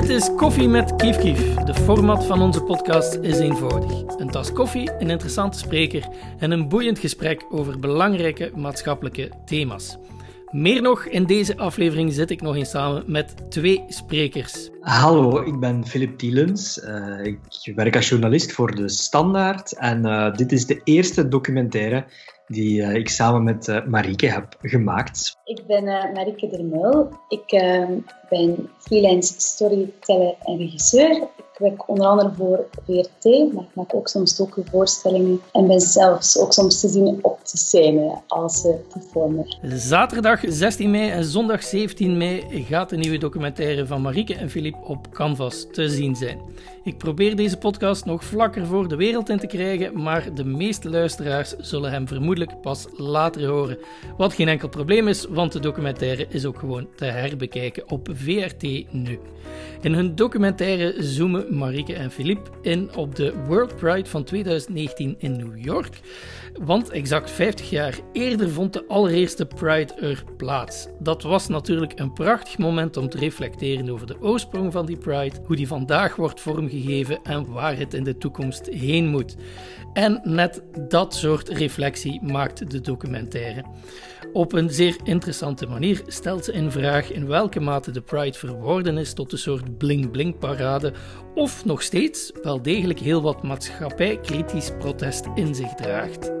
Dit is Koffie met Kief Kief. De format van onze podcast is eenvoudig. Een tas koffie, een interessante spreker en een boeiend gesprek over belangrijke maatschappelijke thema's. Meer nog, in deze aflevering zit ik nog eens samen met twee sprekers. Hallo, ik ben Philip Tielens. Uh, ik werk als journalist voor De Standaard en uh, dit is de eerste documentaire die uh, ik samen met uh, Marieke heb gemaakt. Ik ben uh, Marieke Dermul. Ik ben freelance storyteller en regisseur werk onder andere voor VRT, maar ik maak ook soms voorstellingen en ben zelfs ook soms te zien op de scène als uh, performer. Zaterdag 16 mei en zondag 17 mei gaat de nieuwe documentaire van Marieke en Filip op Canvas te zien zijn. Ik probeer deze podcast nog vlakker voor de wereld in te krijgen, maar de meeste luisteraars zullen hem vermoedelijk pas later horen. Wat geen enkel probleem is, want de documentaire is ook gewoon te herbekijken op VRT nu. In hun documentaire zoomen Marieke en Philippe in op de World Pride van 2019 in New York. Want exact 50 jaar eerder vond de allereerste Pride er plaats. Dat was natuurlijk een prachtig moment om te reflecteren over de oorsprong van die Pride, hoe die vandaag wordt vormgegeven en waar het in de toekomst heen moet. En net dat soort reflectie maakt de documentaire. Op een zeer interessante manier stelt ze in vraag in welke mate de Pride verworden is tot een soort bling-bling-parade of nog steeds wel degelijk heel wat maatschappij-kritisch protest in zich draagt.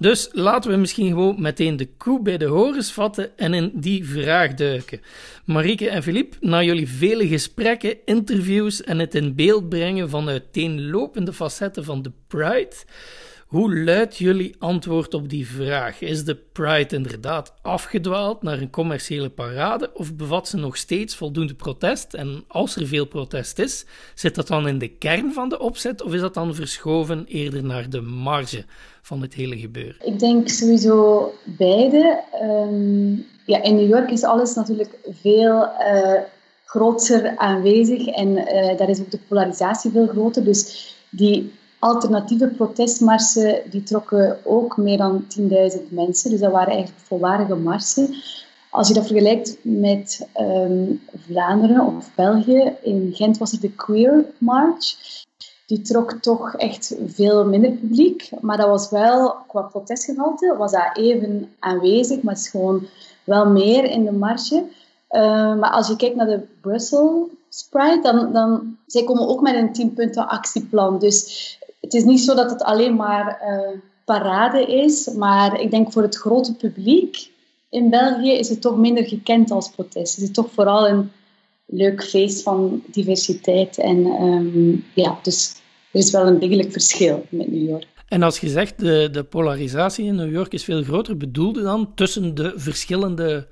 Dus laten we misschien gewoon meteen de koe bij de horens vatten en in die vraag duiken. Marieke en Philippe, na jullie vele gesprekken, interviews en het in beeld brengen van uiteenlopende facetten van de Pride, hoe luidt jullie antwoord op die vraag? Is de Pride inderdaad afgedwaald naar een commerciële parade of bevat ze nog steeds voldoende protest? En als er veel protest is, zit dat dan in de kern van de opzet of is dat dan verschoven eerder naar de marge van het hele gebeuren? Ik denk sowieso beide. Um, ja, in New York is alles natuurlijk veel uh, groter aanwezig en uh, daar is ook de polarisatie veel groter. Dus die alternatieve protestmarsen die trokken ook meer dan 10.000 mensen. Dus dat waren eigenlijk volwaardige marsen. Als je dat vergelijkt met um, Vlaanderen of België, in Gent was er de Queer March. Die trok toch echt veel minder publiek, maar dat was wel, qua protestgehalte, was dat even aanwezig, maar het is gewoon wel meer in de marge. Uh, maar als je kijkt naar de Brussels Pride, dan, dan zij komen ook met een 10 punten actieplan. Dus het is niet zo dat het alleen maar uh, parade is, maar ik denk voor het grote publiek in België is het toch minder gekend als protest. Het is toch vooral een leuk feest van diversiteit. En um, ja, dus er is wel een degelijk verschil met New York. En als je zegt de, de polarisatie in New York is veel groter, bedoelde dan tussen de verschillende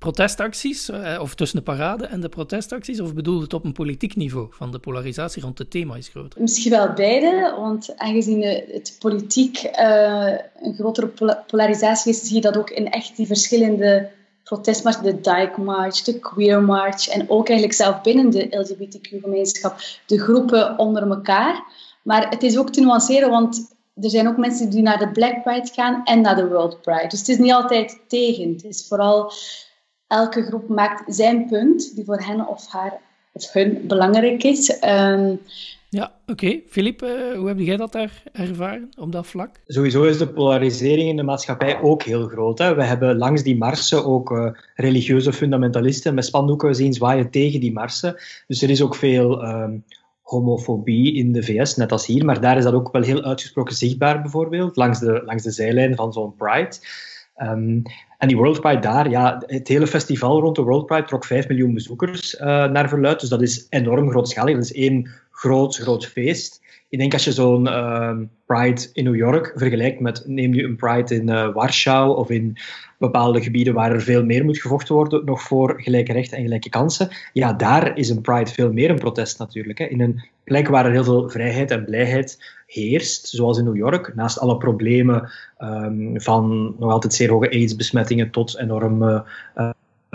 protestacties, eh, of tussen de parade en de protestacties, of bedoelde het op een politiek niveau van de polarisatie rond het thema is groter? Misschien wel beide, want aangezien het politiek uh, een grotere polarisatie is, zie je dat ook in echt die verschillende protestmarsen, de Dyke March, de Queer March en ook eigenlijk zelf binnen de LGBTQ-gemeenschap, de groepen onder elkaar. Maar het is ook te nuanceren, want er zijn ook mensen die naar de Black Pride gaan en naar de World Pride. Dus het is niet altijd tegen. Het is vooral elke groep maakt zijn punt, die voor hen of haar of hun belangrijk is. Um, ja, oké. Okay. Filip, uh, hoe heb jij dat daar ervaren op dat vlak? Sowieso is de polarisering in de maatschappij ook heel groot. Hè. We hebben langs die marsen ook uh, religieuze fundamentalisten met spandoeken zien zwaaien tegen die marsen. Dus er is ook veel um, homofobie in de VS, net als hier. Maar daar is dat ook wel heel uitgesproken zichtbaar, bijvoorbeeld, langs de, langs de zijlijn van zo'n Pride. Um, en die World Pride daar, ja, het hele festival rond de World Pride trok 5 miljoen bezoekers uh, naar verluid. Dus dat is enorm grootschalig. Dat is één groot, groot feest. Ik denk als je zo'n uh, Pride in New York vergelijkt met, neem nu een Pride in uh, Warschau of in bepaalde gebieden waar er veel meer moet gevochten worden nog voor gelijke rechten en gelijke kansen. Ja, daar is een Pride veel meer een protest natuurlijk. Hè. In een plek waar er heel veel vrijheid en blijheid heerst, zoals in New York, naast alle problemen um, van nog altijd zeer hoge AIDS-besmettingen tot enorme uh,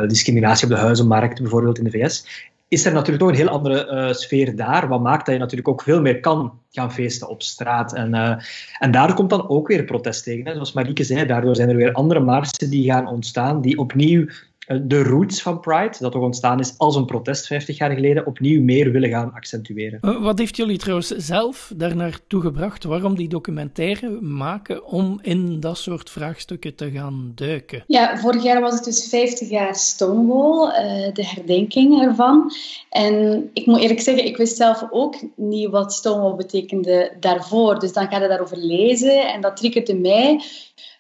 discriminatie op de huizenmarkt, bijvoorbeeld in de VS, is er natuurlijk toch een heel andere uh, sfeer daar. Wat maakt dat je natuurlijk ook veel meer kan gaan feesten op straat. En, uh, en daar komt dan ook weer protest tegen. Hè. Zoals Marieke zei, daardoor zijn er weer andere marsen die gaan ontstaan, die opnieuw eh, de roots van Pride, dat toch ontstaan is als een protest 50 jaar geleden, opnieuw meer willen gaan accentueren. Eh, wat heeft jullie trouwens zelf daar naartoe gebracht? Waarom die documentaire maken om in dat soort vraagstukken te gaan duiken? Ja, vorig jaar was het dus 50 jaar Stonewall, uh, de herdenking ervan. En ik moet eerlijk zeggen, ik wist zelf ook niet wat Stonewall betekende daarvoor. Dus dan ga je daarover lezen en dat triggerde mij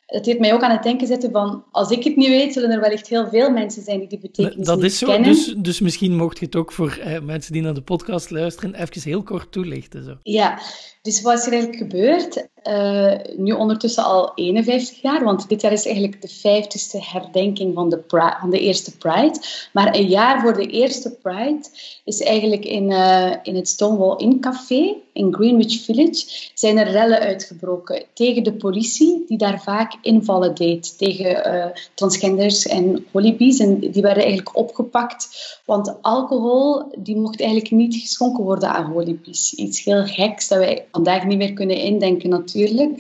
het heeft mij ook aan het denken zetten van, als ik het niet weet, zullen er wellicht heel veel mensen zijn die die betekenis dat is zo. Kennen. Dus, dus misschien mocht je het ook voor eh, mensen die naar de podcast luisteren even heel kort toelichten. Zo. Ja, dus wat is er eigenlijk gebeurd? Uh, nu ondertussen al 51 jaar, want dit jaar is eigenlijk de 50ste herdenking van de, van de eerste Pride. Maar een jaar voor de eerste Pride is eigenlijk in, uh, in het Stonewall Inn Café in Greenwich Village zijn er rellen uitgebroken tegen de politie, die daar vaak invallen deed tegen uh, transgenders en holibies. En die werden eigenlijk opgepakt, want alcohol die mocht eigenlijk niet geschonken worden aan holibies. Iets heel geks dat wij vandaag niet meer kunnen indenken natuurlijk,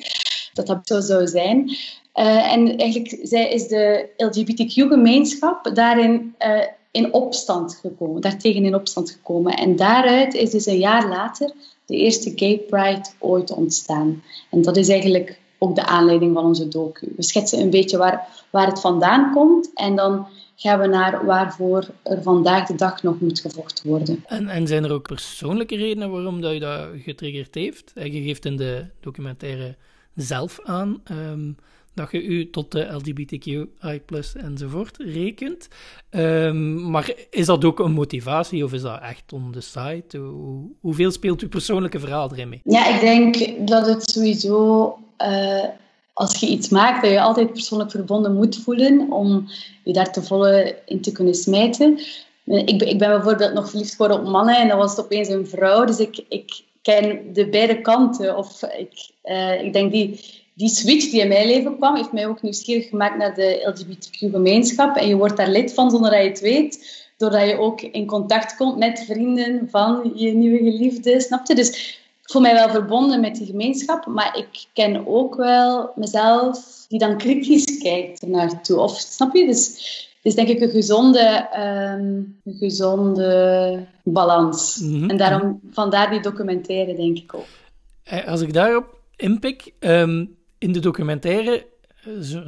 dat dat zo zou zijn. Uh, en eigenlijk zij is de LGBTQ-gemeenschap daarin uh, in opstand gekomen, daartegen in opstand gekomen. En daaruit is dus een jaar later de eerste Gay Pride ooit ontstaan. En dat is eigenlijk ook de aanleiding van onze docu. We schetsen een beetje waar, waar het vandaan komt en dan gaan we naar waarvoor er vandaag de dag nog moet gevochten worden. En, en zijn er ook persoonlijke redenen waarom dat je dat getriggerd heeft? Je geeft in de documentaire zelf aan um, dat je u tot de LGBTQI enzovoort rekent. Um, maar is dat ook een motivatie of is dat echt on the side? Hoe, hoeveel speelt uw persoonlijke verhaal erin mee? Ja, ik denk dat het sowieso... Uh, als je iets maakt, dat je altijd persoonlijk verbonden moet voelen om je daar te volle in te kunnen smijten. Ik ben, ik ben bijvoorbeeld nog verliefd geworden op mannen en dan was het opeens een vrouw. Dus ik, ik ken de beide kanten. Of ik, uh, ik denk die, die switch die in mijn leven kwam, heeft mij ook nieuwsgierig gemaakt naar de LGBTQ-gemeenschap. En je wordt daar lid van zonder dat je het weet. Doordat je ook in contact komt met vrienden van je nieuwe geliefde, snap je? Dus ik voel mij wel verbonden met die gemeenschap, maar ik ken ook wel mezelf die dan kritisch kijkt naartoe. Of snap je? Dus het is denk ik een gezonde, um, een gezonde balans. Mm -hmm. En daarom, vandaar die documentaire, denk ik ook. Als ik daarop inpik, um, in de documentaire zo,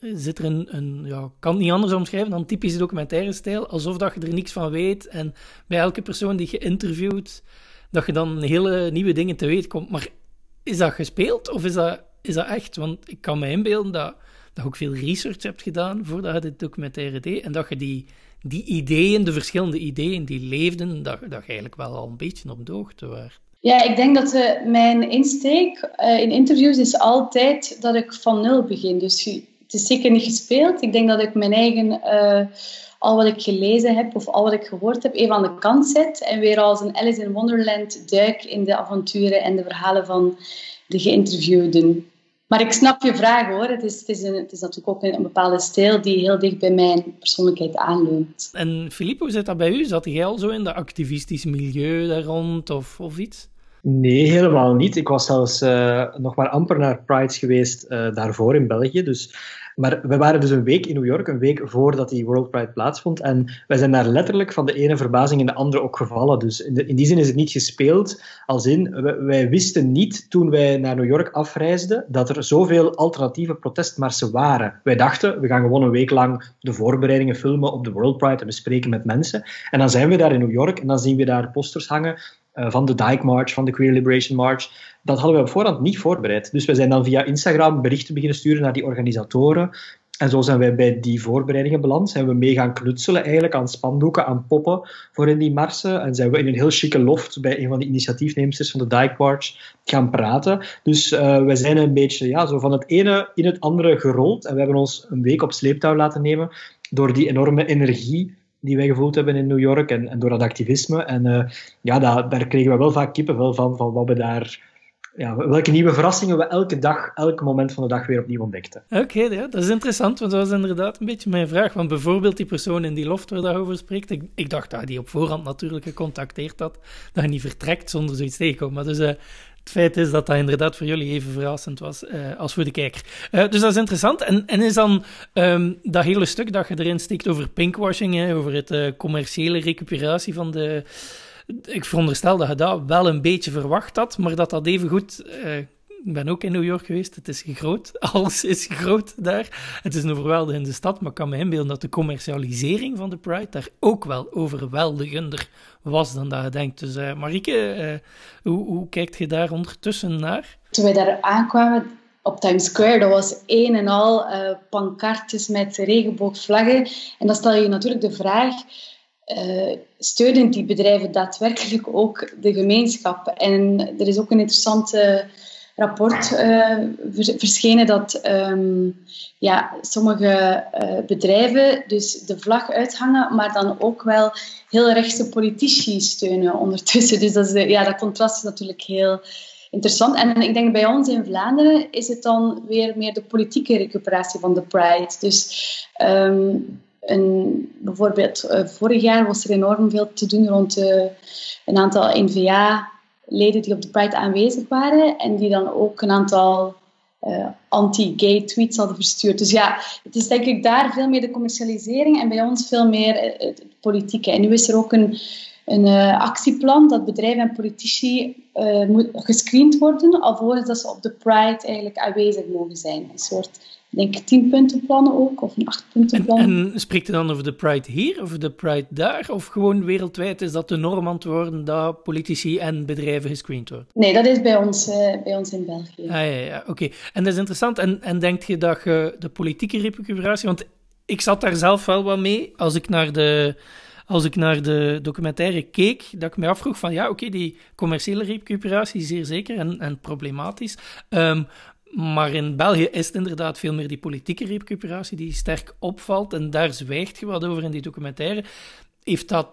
zit er een, een ja, kan niet anders omschrijven dan typische documentaire stijl, alsof dat je er niks van weet en bij elke persoon die je interviewt, dat je dan hele nieuwe dingen te weten komt. Maar is dat gespeeld of is dat, is dat echt? Want ik kan me inbeelden dat, dat je ook veel research hebt gedaan voordat je dit documentaire deed en dat je die, die ideeën, de verschillende ideeën die leefden, dat, dat je eigenlijk wel al een beetje op de hoogte. Ja, ik denk dat uh, mijn insteek uh, in interviews is altijd dat ik van nul begin. Dus het is zeker niet gespeeld. Ik denk dat ik mijn eigen, uh, al wat ik gelezen heb of al wat ik gehoord heb, even aan de kant zet. En weer als een Alice in Wonderland duik in de avonturen en de verhalen van de geïnterviewden. Maar ik snap je vraag hoor. Het is, het is, een, het is natuurlijk ook een, een, bepaalde stijl die heel dicht bij mijn persoonlijkheid aanleunt. En Filippo, hoe zit dat bij u? Zat jij al zo in dat activistische milieu daar rond of, of iets? Nee, helemaal niet. Ik was zelfs uh, nog maar amper naar Prides geweest uh, daarvoor in België. Dus, maar we waren dus een week in New York, een week voordat die World Pride plaatsvond. En wij zijn daar letterlijk van de ene verbazing in de andere ook gevallen. Dus in, die zin is het niet gespeeld. Als in, wij, wisten niet toen wij naar New York afreisden dat er zoveel alternatieve protestmarsen waren. Wij dachten, we gaan gewoon een week lang de voorbereidingen filmen op de World Pride en bespreken met mensen. En dan zijn we daar in New York en dan zien we daar posters hangen van de Dyke March, van de Queer Liberation March. Dat hadden we op voorhand niet voorbereid. Dus we zijn dan via Instagram berichten beginnen sturen naar die organisatoren. En zo zijn wij bij die voorbereidingen beland. Zijn we mee gaan knutselen eigenlijk aan spandoeken, aan poppen voor in die marsen. En zijn we in een heel chique loft bij een van de initiatiefnemers van de Dyke March gaan praten. Dus uh, we zijn een beetje ja, zo van het ene in het andere gerold. En we hebben ons een week op sleeptouw laten nemen door die enorme energie die wij gevoeld hebben in New York en, en door dat activisme. En uh, ja, daar kregen we wel vaak kippenvel van, van wat we daar... Ja, welke nieuwe verrassingen we elke dag, elk moment van de dag weer opnieuw ontdekten. Oké, ja, dat is interessant, want dat was inderdaad een beetje mijn vraag. Want bijvoorbeeld die persoon in die loft waar daarover spreekt, ik, ik dacht dat die op voorhand natuurlijk gecontacteerd had, dat je niet vertrekt zonder zoiets tegenkomt. Maar dus uh, Het feit is dat dat inderdaad voor jullie even verrassend was uh, als voor de kijker. Uh, dus dat is interessant. En, en is dan um, dat hele stuk dat je erin steekt over pinkwashing, hè, over het uh, commerciële recuperatie van de. Ik veronderstel dat je dat wel een beetje verwacht had, maar dat dat even goed ik ben ook in New York geweest. Het is groot. Alles is groot daar. Het is een overweldigende stad, maar ik kan me inbeelden dat de commercialisering van de Pride daar ook wel overweldigender was dan dat je denkt. Dus uh, Marieke, uh, hoe, hoe kijkt je daar ondertussen naar? Toen wij daar aankwamen op Times Square, dat was een en al uh, pancartjes met regenboogvlaggen. En dan stel je natuurlijk de vraag... Steunen die bedrijven daadwerkelijk ook de gemeenschap? En er is ook een interessante rapport uh, verschenen dat um, ja, sommige uh, bedrijven dus de vlag uithangen, maar dan ook wel heel rechtse politici steunen ondertussen. Dus dat, is, ja, dat contrast is natuurlijk heel interessant. En ik denk bij ons in Vlaanderen is het dan weer meer de politieke recuperatie van de Pride. Dus um, een, bijvoorbeeld uh, vorig jaar was er enorm veel te doen rond een aantal NVA leden die op de Pride aanwezig waren en die dan ook een aantal uh, anti-gay tweets hadden verstuurd. Dus ja, het is denk ik daar veel meer de commercialisering en bij ons veel meer het, politieke. En nu is er ook een, een uh, actieplan dat bedrijven en politici uh, moet, gescreend worden alvorens dat ze op de Pride eigenlijk aanwezig mogen zijn. Een soort denk tien punten plannen ook, of een acht punten plan. En, en, spreekt u dan over de Pride hier, of de Pride daar, of gewoon wereldwijd is dat de norm aan het worden dat politici en bedrijven gescreend worden? Nee, dat is bij ons, uh, bij ons in België. Ah, ja, ja, oké. En dat is interessant. En, en denk je dat je de politieke recuperatie, want ik zat daar zelf wel wat mee, als ik naar de als ik naar de documentaire keek, dat ik me afvroeg van ja, oké, die commerciële recuperatie is zeer zeker en, en problematisch. Um, maar in België is het inderdaad veel meer die politieke recuperatie die sterk opvalt. En daar zwijgt je wat over in die documentaire. Heeft dat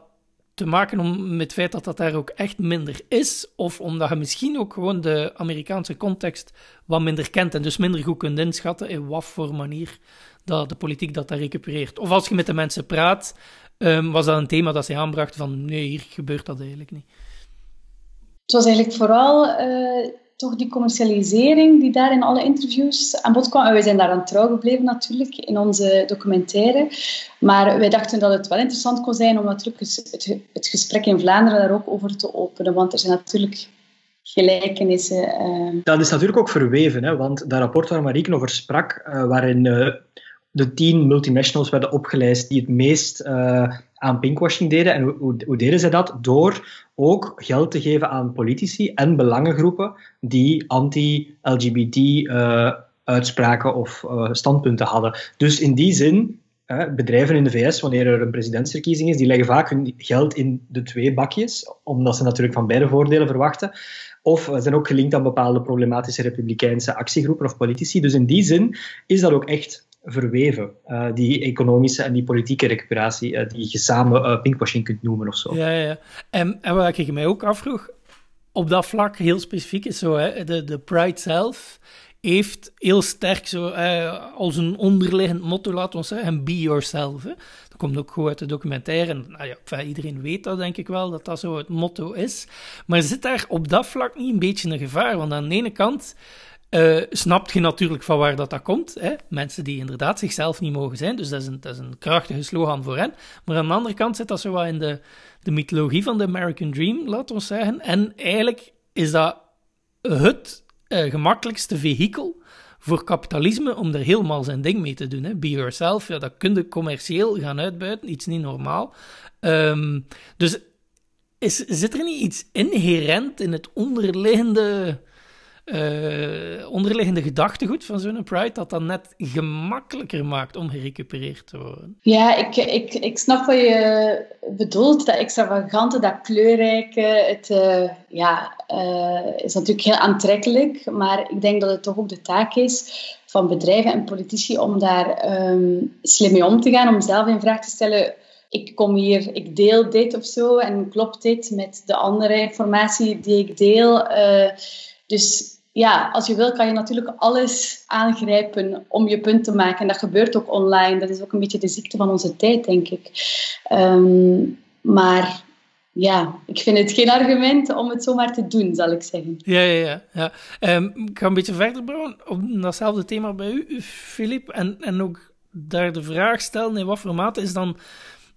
te maken om, met het feit dat dat daar ook echt minder is? Of omdat je misschien ook gewoon de Amerikaanse context wat minder kent en dus minder goed kunt inschatten in wat voor manier dat de politiek dat daar recupereert? Of als je met de mensen praat, um, was dat een thema dat zij aanbracht van nee, hier gebeurt dat eigenlijk niet? Het was eigenlijk vooral... Uh toch die commercialisering die daar in alle interviews aan bod kwam. En wij zijn daar aan trouw gebleven natuurlijk in onze documentaire. Maar wij dachten dat het wel interessant kon zijn om het, het gesprek in Vlaanderen daar ook over te openen. Want er zijn natuurlijk gelijkenissen. Uh... Dat is natuurlijk ook verweven, hè, want dat rapport waar Marieke over sprak, uh, waarin uh, de tien multinationals werden opgelijst die het meest aan pinkwashing deden. En hoe, hoe, deden ze dat? Door ook geld te geven aan politici en belangengroepen die anti-LGBT-uitspraken uh, of uh, standpunten hadden. Dus in die zin, bedrijven in de VS, wanneer er een presidentsverkiezing is, die leggen vaak hun geld in de twee bakjes, omdat ze natuurlijk van beide voordelen verwachten. Of zijn ook gelinkt aan bepaalde problematische republikeinse actiegroepen of politici. Dus in die zin is dat ook echt verweven. Uh, die economische en die politieke recuperatie, uh, die je samen uh, pinkwashing kunt noemen of zo. Ja, ja. En, en wat ik mij ook afvroeg, op dat vlak heel specifiek is zo, hè, de, de Pride zelf heeft heel sterk zo, als een onderliggend motto, laten we zeggen, be yourself. Dat komt ook goed uit de documentaire. En, nou ja, iedereen weet dat, denk ik wel, dat dat zo het motto is. Maar zit daar op dat vlak niet een beetje een gevaar? Want aan de ene kant uh, snapt je natuurlijk van waar dat, dat komt. Hè? Mensen die inderdaad zichzelf niet mogen zijn. Dus dat is, een, dat is een krachtige slogan voor hen. Maar aan de andere kant zit dat zo wat in de, de mythologie van de American Dream, laten we zeggen. En eigenlijk is dat het uh, gemakkelijkste vehikel voor kapitalisme om er helemaal zijn ding mee te doen. Hè. Be yourself, ja, dat kun je commercieel gaan uitbuiten, iets niet normaal. Um, dus is, zit er niet iets inherent in het onderliggende uh, onderliggende gedachtegoed van zo'n Pride dat dat net gemakkelijker maakt om gerecupereerd te worden. Ja, ik, ik, ik snap wat je bedoelt. Dat extravagante, dat kleurrijke, het uh, ja, uh, is natuurlijk heel aantrekkelijk. Maar ik denk dat het toch ook de taak is van bedrijven en politici om daar um, slim mee om te gaan. Om zelf in vraag te stellen ik kom hier, ik deel dit of zo en klopt dit met de andere informatie die ik deel. Dus ja, als je wil, kan je natuurlijk alles aangrijpen om je punt te maken. En dat gebeurt ook online. Dat is ook een beetje de ziekte van onze tijd, denk ik. Um, maar ja, ik vind het geen argument om het zomaar te doen, zal ik zeggen. Ja, ja, ja. ja. Um, ik ga een beetje verder bouwen op datzelfde thema bij u, Filip. En, en ook daar de vraag stellen in wat voor mate is dan,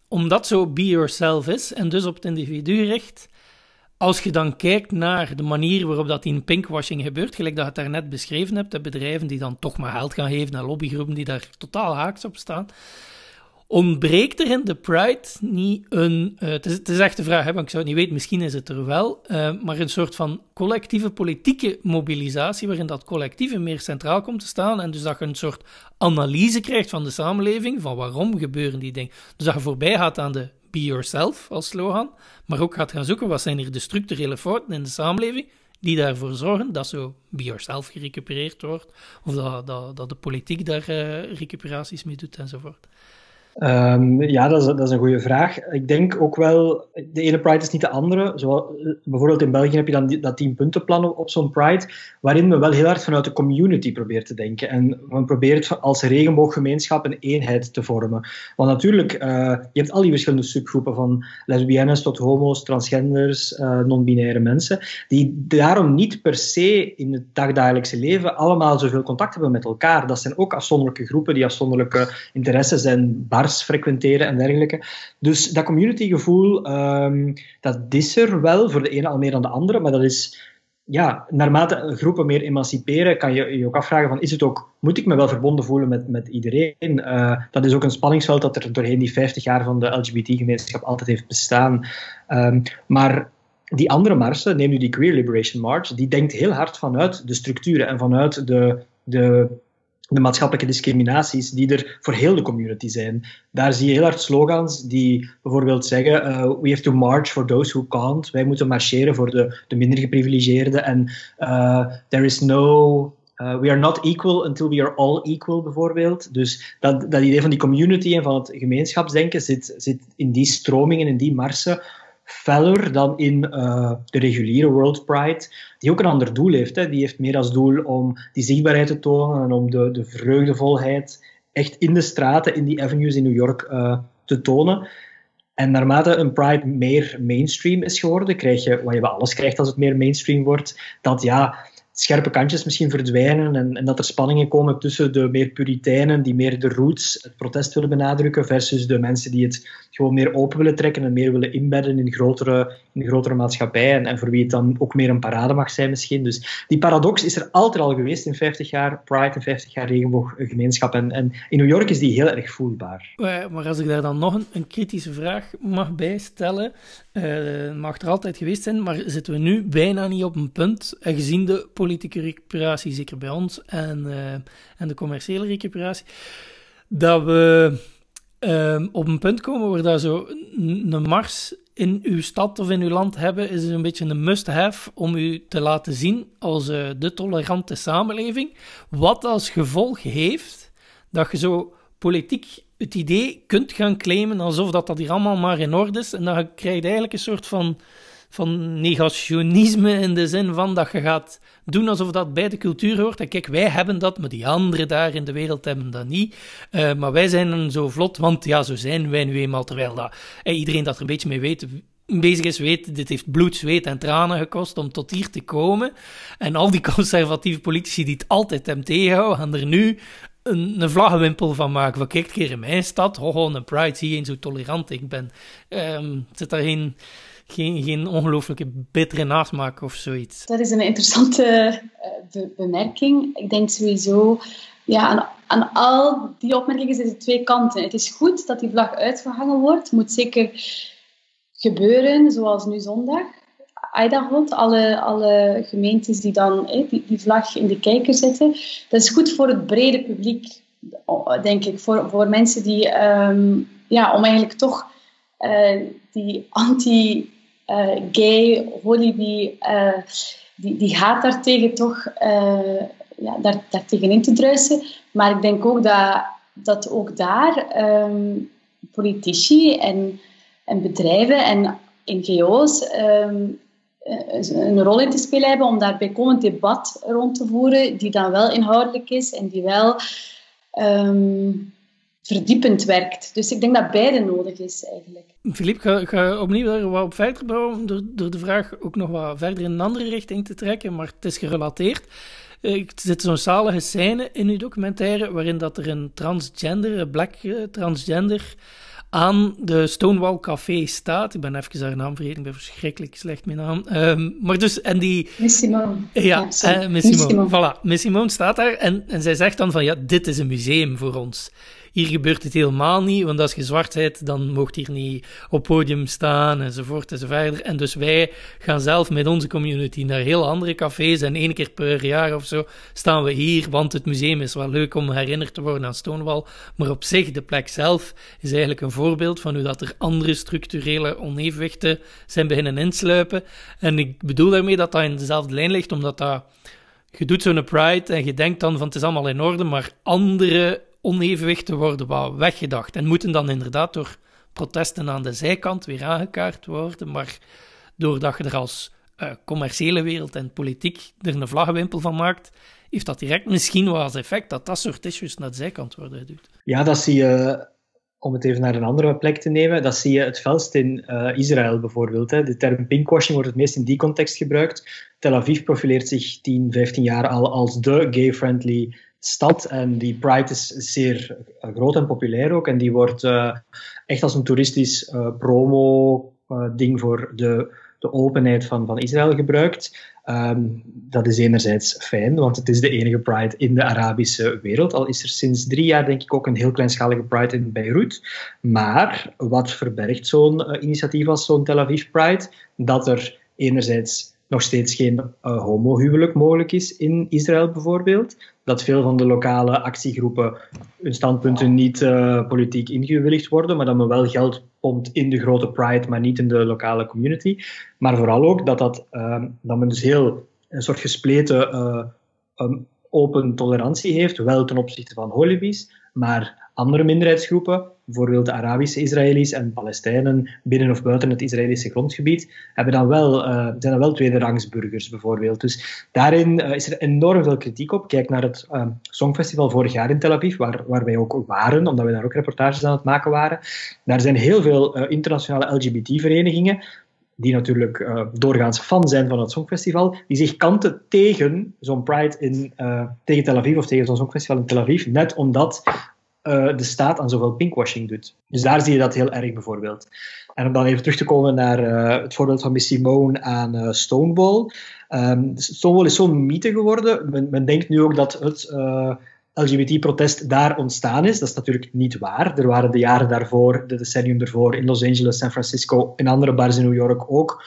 omdat zo be yourself is en dus op het individu richt, als je dan kijkt naar de manier waarop dat in pinkwashing gebeurt, gelijk dat je het daarnet beschreven hebt, de bedrijven die dan toch maar geld gaan geven aan lobbygroepen die daar totaal haaks op staan, ontbreekt er in de Pride niet een. Uh, het, is, het, is, echt de vraag, hè, want ik zou het niet weten, misschien is het er wel. Uh, maar een soort van collectieve politieke mobilisatie, waarin dat collectieve meer centraal komt te staan. En dus dat je een soort analyse krijgt van de samenleving, van waarom gebeuren die dingen. Dus dat je voorbij gaat aan de Be Yourself als slogan, maar ook gaat gaan zoeken wat zijn hier de structurele fouten in de samenleving die daarvoor zorgen dat zo Be Yourself gerecupereerd wordt, of dat, dat, dat de politiek daar uh, recuperaties mee doet enzovoort. Um, ja, dat is, dat is, een goede vraag. Ik denk ook wel, de ene Pride is niet de andere. Zo, bijvoorbeeld in België heb je dan dat tien-puntenplan op, op zo'n Pride, waarin we wel heel hard vanuit de community proberen te denken. En we proberen als regenbooggemeenschap een eenheid te vormen. Want natuurlijk, uh, je hebt al die verschillende subgroepen, van lesbiennes tot homo's, transgenders, uh, non-binaire mensen, die daarom niet per se in het dagdagelijkse leven allemaal zoveel contact hebben met elkaar. Dat zijn ook afzonderlijke groepen die afzonderlijke interesses en bars frequenteren en dergelijke. Dus dat communitygevoel, um, dat is er wel, voor de ene al meer dan de andere, maar dat is ja, naarmate groepen meer emanciperen, kan je je ook afvragen van, is het ook, moet ik me wel verbonden voelen met, met iedereen? Uh, dat is ook een spanningsveld dat er doorheen die 50 jaar van de LGBT-gemeenschap altijd heeft bestaan. Um, maar die andere marsen, neem nu die Queer Liberation March, die denkt heel hard vanuit de structuren en vanuit de, de de maatschappelijke discriminaties die er voor heel de community zijn. Daar zie je heel hard slogans die bijvoorbeeld zeggen: uh, We have to march for those who can't. Wij moeten marcheren voor de, de minder geprivilegeerden. En uh, there is no. Uh, we are not equal until we are all equal, bijvoorbeeld. Dus dat, dat idee van die community en van het gemeenschapsdenken zit, zit in die stromingen, in die marsen, feller dan in uh, de reguliere World Pride, die ook een ander doel heeft. Hè. Die heeft meer als doel om die zichtbaarheid te tonen en om de, de vreugdevolheid echt in de straten, in die avenues in New York uh, te tonen. En naarmate een Pride meer mainstream is geworden, krijg je, wat je bij alles krijgt als het meer mainstream wordt, dat ja, scherpe kantjes misschien verdwijnen en, en, dat er spanningen komen tussen de meer puriteinen die meer de roots, het protest willen benadrukken, versus de mensen die het gewoon meer open willen trekken en meer willen inbedden in grotere, in grotere maatschappij en, voor wie het dan ook meer een parade mag zijn misschien. Dus die paradox is er altijd al geweest in 50 jaar Pride en 50 jaar regenbooggemeenschap en, en in New York is die heel erg voelbaar. Maar als ik daar dan nog een, een kritische vraag mag bijstellen, uh, mag er altijd geweest zijn, maar zitten we nu bijna niet op een punt, en gezien de politieke recuperatie, zeker bij ons, en, uh, en de commerciële recuperatie, dat we uh, op een punt komen waar daar zo een mars in uw stad of in uw land hebben, is een beetje een must-have om u te laten zien als uh, de tolerante samenleving. Wat als gevolg heeft dat je zo politiek het idee kunt gaan claimen alsof dat, dat hier allemaal maar in orde is. En dan krijg je eigenlijk een soort van, van negationisme in de zin van dat je gaat doen alsof dat bij de cultuur hoort. En kijk, wij hebben dat, maar die anderen daar in de wereld hebben dat niet. Uh, maar wij zijn zo vlot, want ja, zo zijn wij nu eenmaal. Terwijl dat, eh, iedereen dat er een beetje mee weet, bezig is, weet, dit heeft bloed, zweet en tranen gekost om tot hier te komen. En al die conservatieve politici die het altijd hebben tegenhouden, gaan er nu een, vlaggenwimpel van maken. Van kijk, keer in mijn stad, ho, een pride, zie je eens hoe tolerant ik ben. Um, zit daar geen, geen, ongelooflijke bittere nasmaak of zoiets? Dat is een interessante uh, bemerking. Ik denk sowieso, ja, aan, aan al die opmerkingen zitten twee kanten. Het is goed dat die vlag uitgehangen wordt. Moet zeker gebeuren, zoals nu zondag. Idaho, alle, alle gemeentes die dan die, die, vlag in de kijker zetten. Dat is goed voor het brede publiek, denk ik. Voor, voor mensen die, um, ja, om eigenlijk toch uh, die anti-gay, uh, holiday, uh, die, die haat daartegen toch uh, ja, daar, daar tegenin te druisen. Maar ik denk ook dat, dat ook daar um, politici en, en bedrijven en NGO's um, eh, een rol in te spelen hebben om daar bijkomend debat rond te voeren, die dan wel inhoudelijk is en die wel um, verdiepend werkt. Dus ik denk dat beide nodig is eigenlijk. Filip, ga, ga opnieuw wat op verder bouwen door, door de vraag ook nog wat verder in een andere richting te trekken, maar het is gerelateerd. Er eh, zit zo'n zalige scène in uw documentaire waarin dat er een transgender, een black eh, transgender, aan de Stonewall Café staat. Ik ben even haar naam vergeten, ik ben verschrikkelijk slecht met naam. Um, maar dus, en die... Miss Simone. Ja, ja uh, Miss Simone. Voilà, Miss Simone staat daar en, en zij zegt dan van, ja, dit is een museum voor ons. Hier gebeurt het helemaal niet, want als je zwart bent, dan mocht hier niet op podium staan, enzovoort, enzovoort. En dus wij gaan zelf met onze community naar heel andere cafés en één keer per jaar of zo staan we hier, want het museum is wel leuk om herinnerd te worden aan Stonewall. Maar op zich, de plek zelf, is eigenlijk een voorbeeld van hoe dat er andere structurele onevenwichten zijn beginnen insluipen. En ik bedoel daarmee dat dat in dezelfde lijn ligt, omdat dat je doet zo'n Pride en je denkt dan van het is allemaal in orde, maar andere onevenwichten worden wat weggedacht en moeten dan inderdaad door protesten aan de zijkant weer aangekaart worden, maar doordat je er als uh, commerciële wereld en politiek er een vlaggenwimpel van maakt, heeft dat direct misschien wel als effect dat dat soort issues naar de zijkant worden geduwd. Ja, dat zie je, om het even naar een andere plek te nemen, dat zie je het felst in uh, Israël bijvoorbeeld. Hè. De term pinkwashing wordt het meest in die context gebruikt. Tel Aviv profileert zich 10, 15 jaar al als de gay-friendly stad. En die Pride is zeer groot en populair ook. En die wordt uh, echt als een toeristisch uh, promo-ding voor de, de openheid van, van Israël gebruikt. Um, dat is enerzijds fijn, want het is de enige Pride in de Arabische wereld. Al is er sinds drie jaar, denk ik, ook een heel kleinschalige Pride in Beirut. Maar wat verbergt zo'n initiatief als zo'n Tel Aviv Pride? Dat er enerzijds nog steeds geen uh, homohuwelijk mogelijk is in Israël bijvoorbeeld. Dat veel van de lokale actiegroepen hun standpunten niet uh, politiek ingewilligd worden, maar dat men wel geld pompt in de grote Pride, maar niet in de lokale community. Maar vooral ook dat, dat, uh, dat men dus heel een soort gespleten um, open tolerantie heeft, wel ten opzichte van holibies, maar andere minderheidsgroepen, bijvoorbeeld de Arabische Israëli's en Palestijnen binnen of buiten het Israëlische grondgebied, hebben dan wel, uh, zijn dan wel tweederangsburgers bijvoorbeeld. Dus daarin uh, is er enorm veel kritiek op. Kijk naar het uh, Songfestival vorig jaar in Tel Aviv, waar, waar wij ook waren, omdat we daar ook reportages aan het maken waren. Daar zijn heel veel internationale LGBT-verenigingen die natuurlijk doorgaans fan zijn van het Songfestival, die zich kanten tegen zo'n Pride in, tegen Tel Aviv of tegen zo'n Songfestival in Tel Aviv, net omdat uh, de staat aan zoveel pinkwashing doet. Dus daar zie je dat heel erg bijvoorbeeld. En om dan even terug te komen naar uh, het voorbeeld van Miss Simone aan uh, Stonewall. Um, Stonewall is zo'n mythe geworden. Men, men, denkt nu ook dat het LGBT-protest daar ontstaan is. Dat is natuurlijk niet waar. Er waren de jaren daarvoor, de decennium daarvoor, in Los Angeles, San Francisco en andere bars in New York ook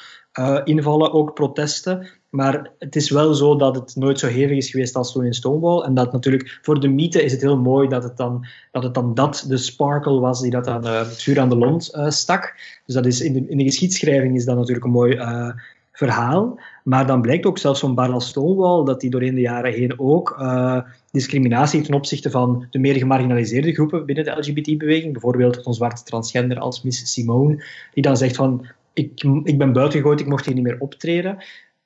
invallen, ook protesten. Maar het is wel zo dat het nooit zo hevig is geweest als toen in Stonewall. En dat natuurlijk voor de mythe is het heel mooi dat het dan dat, het dan dat de sparkle was die dat aan uh, het vuur aan de lont uh, stak. Dus dat is in de, in de geschiedschrijving is dat natuurlijk een mooi uh, verhaal. Maar dan blijkt ook zelfs zo'n bar als Stonewall dat die doorheen de jaren heen ook discriminatie ten opzichte van de meer gemarginaliseerde groepen binnen de LGBT-beweging. Bijvoorbeeld zo'n zwarte transgender als Miss Simone, die dan zegt van ik, ik ben buitengegooid, ik mocht hier niet meer optreden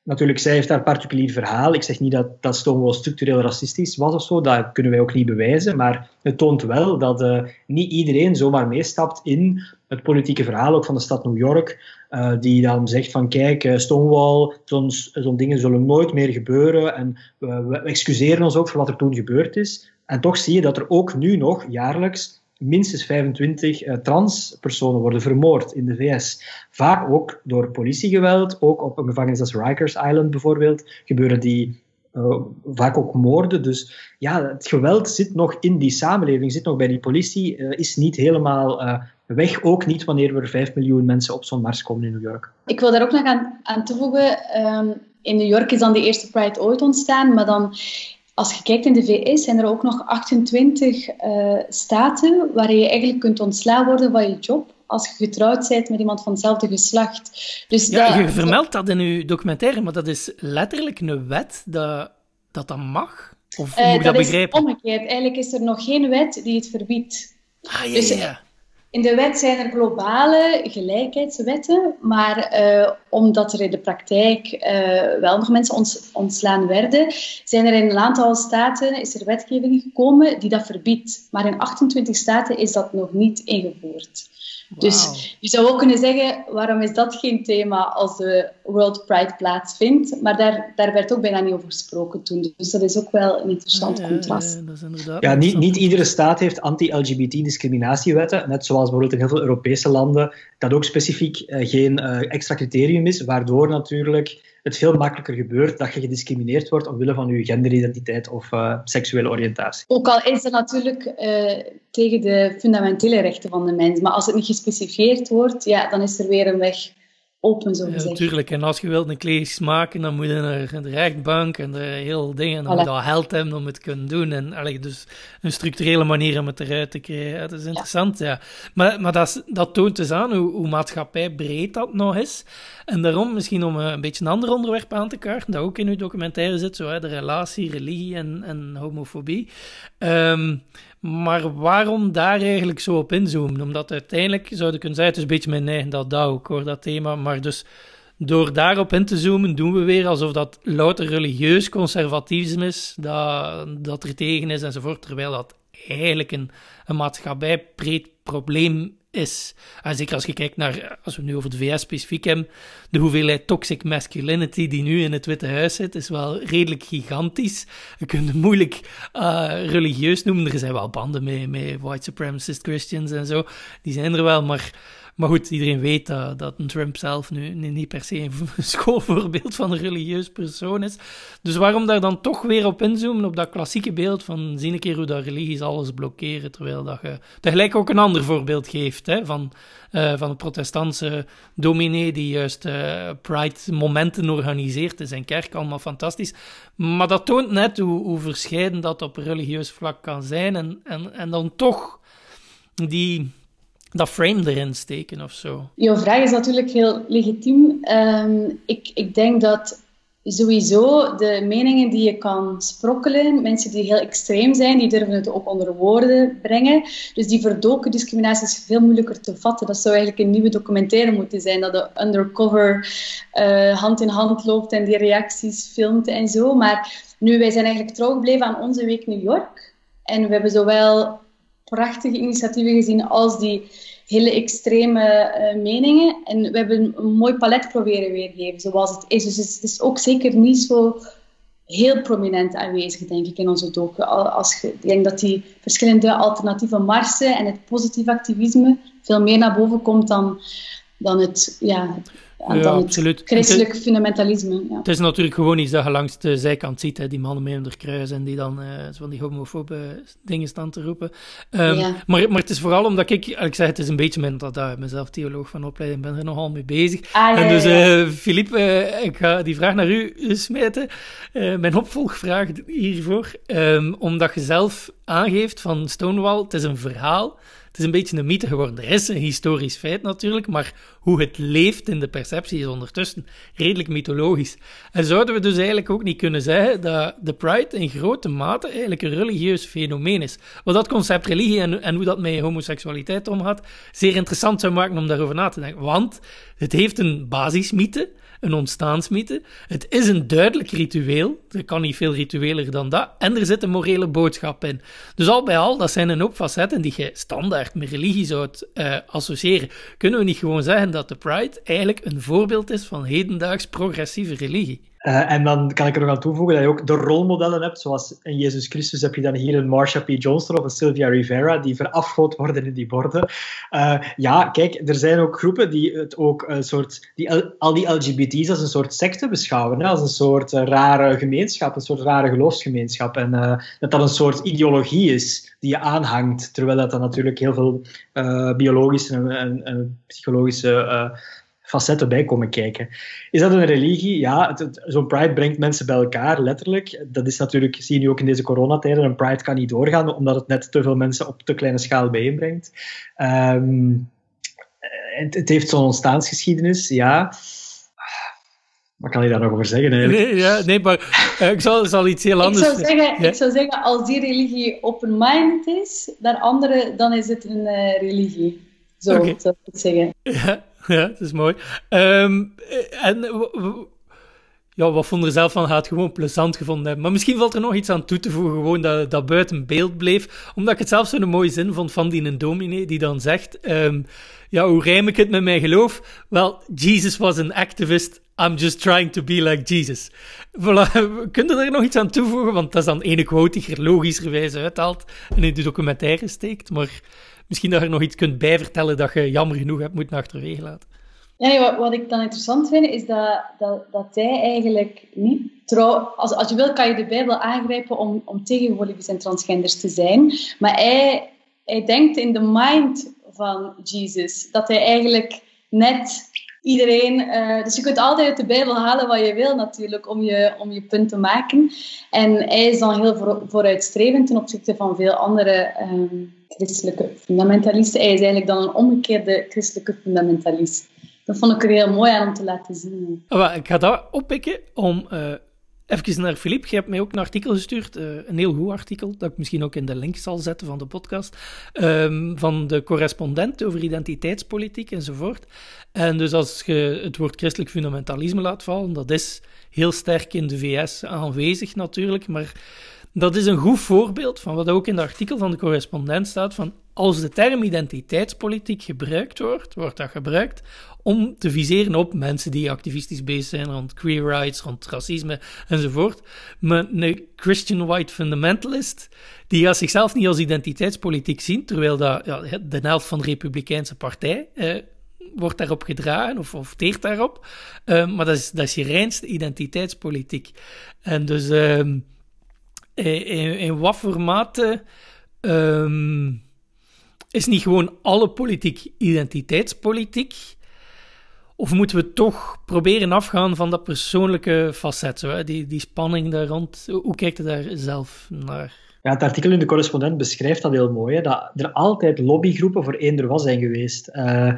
natuurlijk, zij heeft haar particulier verhaal. Ik zeg niet dat, dat Stonewall structureel racistisch was of zo, dat kunnen wij ook niet bewijzen. Maar het toont wel dat uh, niet iedereen zomaar meestapt in het politieke verhaal, ook van de stad New York, uh, die dan zegt van kijk, uh, Stonewall, zo'n zo dingen zullen nooit meer gebeuren en we excuseren ons ook voor wat er toen gebeurd is. En toch zie je dat er ook nu nog jaarlijks minstens 25 uh, transpersonen worden vermoord in de VS. Vaak ook door politiegeweld, ook op een gevangenis als Rikers Island bijvoorbeeld, gebeuren die uh, vaak ook moorden. Dus ja, het geweld zit nog in die samenleving, zit nog bij die politie, uh, is niet helemaal weg. Ook niet wanneer er 5 miljoen mensen op zo'n mars komen in New York. Ik wil daar ook nog aan, aan toevoegen. Um, in New York is dan de eerste Pride ooit ontstaan, maar dan als je kijkt in de VS zijn er ook nog 28 uh, eh, staten waar je eigenlijk kunt ontslaan worden van je job als je getrouwd bent met iemand van hetzelfde geslacht. Dus ja, dat, je vermeldt dat in je documentaire, maar dat is letterlijk een wet dat dat, dat mag? Of uh, moet ik dat, dat begrijpen? Is omgekeerd. Eigenlijk is er nog geen wet die het verbiedt. Ah, ja, dus, ja. In de wet zijn er globale gelijkheidswetten, maar uh, omdat er in de praktijk uh, wel nog mensen ontslaan werden, zijn er in een aantal staten is er wetgeving gekomen die dat verbiedt. Maar in 28 staten is dat nog niet ingevoerd. Dus je zou ook kunnen zeggen, waarom is dat geen thema als de World Pride plaatsvindt? Maar daar, daar werd ook bijna niet over gesproken toen. Dus dat is ook wel een interessant contrast. Ja, ja niet, niet iedere staat heeft anti-LGBT-discriminatiewetten. Net zoals bijvoorbeeld in heel veel Europese landen dat ook specifiek uh, geen uh, extra criterium is, waardoor natuurlijk het veel makkelijker gebeurt dat je gediscrimineerd wordt omwille van je genderidentiteit of uh, seksuele oriëntatie. Ook al is dat natuurlijk uh, tegen de fundamentele rechten van de mens, maar als het niet gespecificeerd wordt, ja, dan is er weer een weg open, zo gezegd. Ja, natuurlijk. En als je wilt een kleedje maken, dan moet je naar de rechtbank en de hele dingen. En dan moet je al geld hebben om het te kunnen doen. En allee, dus een structurele manier om het eruit te krijgen. Dat is interessant, ja. ja. Maar, maar dat, dat toont dus aan hoe, hoe maatschappij breed dat nog is. En daarom, misschien om een beetje een ander onderwerp aan te kaarten, dat ook in uw documentaire zit, zo, hè, de relatie, religie en, en homofobie. Um, maar waarom daar eigenlijk zo op inzoomen? Omdat uiteindelijk zouden kunnen zeggen, het is een beetje mijn eigen dat dat ook hoor, dat thema. Maar dus door daarop in te zoomen, doen we weer alsof dat louter religieus conservatisme is, dat, dat er tegen is enzovoort. Terwijl dat eigenlijk een, een maatschappijbreed probleem is. En zeker als je kijkt naar, als we nu over de VS specifiek hebben, de hoeveelheid toxic masculinity die nu in het Witte Huis zit, is wel redelijk gigantisch. Je kunt het moeilijk uh, religieus noemen. Er zijn wel banden met, met white supremacist Christians en zo. Die zijn er wel, maar maar goed, iedereen weet dat, dat Trump zelf nu niet per se een schoolvoorbeeld van een religieus persoon is. Dus waarom daar dan toch weer op inzoomen, op dat klassieke beeld van zie een keer hoe dat religies alles blokkeren, terwijl dat je tegelijk ook een ander voorbeeld geeft hè, van, uh, van een protestantse dominee die juist uh, Pride-momenten organiseert in zijn kerk, allemaal fantastisch. Maar dat toont net hoe, hoe verscheiden dat op religieus vlak kan zijn en, en, en dan toch die dat frame erin steken of zo? Jouw vraag is natuurlijk heel legitiem. Um, ik, ik denk dat sowieso de meningen die je kan sprokkelen, mensen die heel extreem zijn, die durven het ook onder woorden brengen. Dus die verdoken discriminatie is veel moeilijker te vatten. Dat zou eigenlijk een nieuwe documentaire moeten zijn, dat de undercover uh, hand in hand loopt en die reacties filmt en zo. Maar nu, wij zijn eigenlijk trouw gebleven aan onze week New York. En we hebben zowel prachtige initiatieven gezien als die hele extreme uh, meningen. En we hebben een mooi palet proberen weergeven zoals het is. Dus het is ook zeker niet zo heel prominent aanwezig, denk ik, in onze docu. Als je, ik denk dat die verschillende alternatieve marsen en het positief activisme veel meer naar boven komt dan, dan het, ja, ja, dan absoluut. het christelijk fundamentalisme. Ja. Het is natuurlijk gewoon iets dat je langs de zijkant ziet, hè, die mannen mee onder kruis en die dan uh, van die homofobe dingen staan te roepen. Um, ja. maar, maar het is vooral omdat ik, ik zeg het is een beetje mijn dat ik mezelf theoloog van opleiding ben er nogal mee bezig. Ah, en dus uh, Philippe, uh, ik ga die vraag naar u smijten. mijn opvolgvraag hiervoor, um, omdat je zelf aangeeft van Stonewall, het is een verhaal het is een beetje een mythe geworden. Er is een historisch feit natuurlijk, maar hoe het leeft in de perceptie is ondertussen redelijk mythologisch. En zouden we dus eigenlijk ook niet kunnen zeggen dat de Pride in grote mate eigenlijk een religieus fenomeen is. Wat dat concept religie en, en hoe dat met homoseksualiteit omgaat, zeer interessant zou maken om daarover na te denken. Want het heeft een basismythe een ontstaansmythe. Het is een duidelijk ritueel. Er kan niet veel ritueler dan dat. En er zit een morele boodschap in. Dus al bij al, dat zijn een hoop facetten die je standaard met religie zou uh, associëren. Kunnen we niet gewoon zeggen dat de Pride eigenlijk een voorbeeld is van hedendaags progressieve religie? Uh, en dan kan ik er nog aan toevoegen dat je ook de rolmodellen hebt, zoals in Jezus Christus heb je dan hier een Marsha P. Johnston of een Sylvia Rivera, die verafgoed worden in die borden. Uh, ja, kijk, er zijn ook groepen die het ook een soort, die al die LGBT's als een soort secte beschouwen, hè, als een soort uh, rare gemeenschap, een soort rare geloofsgemeenschap. En dat dat een soort ideologie is die je aanhangt, terwijl dat dan natuurlijk heel veel biologische en, en, en psychologische facetten bij komen kijken. Is dat een religie? Ja, zo'n Pride brengt mensen bij elkaar, letterlijk. Dat is natuurlijk, zie je nu ook in deze coronatijden, een Pride kan niet doorgaan, omdat het net te veel mensen op te kleine schaal bijeenbrengt. Um, het, het, heeft zo'n ontstaansgeschiedenis, ja. Wat kan je daar nog over zeggen eigenlijk? Nee, ja, nee maar uh, ik zal, zal, iets heel anders... Ik zou zeggen, ja? ik zou zeggen als die religie open-minded is, dan, andere, dan is het een uh, religie. Zo zou ik het zeggen. Ja, ja, dat is mooi. Ehm, en ja, wat vond er zelf van gaat gewoon plezant gevonden. Maar misschien valt er nog iets aan toe te voegen, gewoon dat, dat buiten beeld bleef. Omdat ik het zelf zo'n mooie zin vond van die dominee, die dan zegt... Ehm, ja, hoe rijm ik het met mijn geloof? Wel, Jesus was an activist, I'm just trying to be like Jesus. Voilà, kun je er nog iets aan toevoegen? Want dat is dan ene quote die er logischerwijs uithaalt en in de documentaire steekt. Maar misschien dat je er nog iets kunt bijvertellen dat je jammer genoeg hebt moeten achterwege laten. Ja, wat, wat, ik dan interessant vind, is dat, dat, dat hij eigenlijk niet trouw... Als, als je wil, kan je de Bijbel aangrijpen om, om tegen lesbisch en transgenders te zijn. Maar hij, hij denkt in de mind van Jesus. Dat hij eigenlijk net iedereen... Uh, dus je kunt altijd uit de Bijbel halen wat je wil natuurlijk, om je, om je punt te maken. En hij is dan heel vooruitstrevend ten opzichte van veel andere um, christelijke fundamentalisten. Hij is eigenlijk dan een omgekeerde christelijke fundamentalist dat vond ik er heel mooi aan om te laten zien. Oh, ik ga dat oppikken om uh, even naar Filip. Je hebt mij ook een artikel gestuurd, uh, een heel goed artikel, dat ik misschien ook in de link zal zetten van de podcast, um, van de correspondent over identiteitspolitiek enzovoort. En dus als je het woord christelijk fundamentalisme laat vallen, dat is heel sterk in de VS aanwezig natuurlijk, maar dat is een goed voorbeeld van wat ook in het artikel van de correspondent staat, van als de term identiteitspolitiek gebruikt wordt, wordt dat gebruikt om te viseren op mensen die activistisch bezig zijn rond queer rights, rond racisme enzovoort. Maar een Christian white fundamentalist, die gaat zichzelf niet als identiteitspolitiek zien, terwijl dat, ja, de helft van de Republikeinse partij eh, wordt daarop gedragen of, teert daarop. Uh, maar dat is, dat is je reinste identiteitspolitiek. En dus uh, in, wat voor mate ehm, is niet gewoon alle politiek identiteitspolitiek? Of moeten we toch proberen afgaan van dat persoonlijke facet, zo, die, die spanning daar rond? Hoe kijkt u daar zelf naar? Ja, het artikel in de correspondent beschrijft dat heel mooi, hè, dat er altijd lobbygroepen voor eender was zijn geweest. Uh,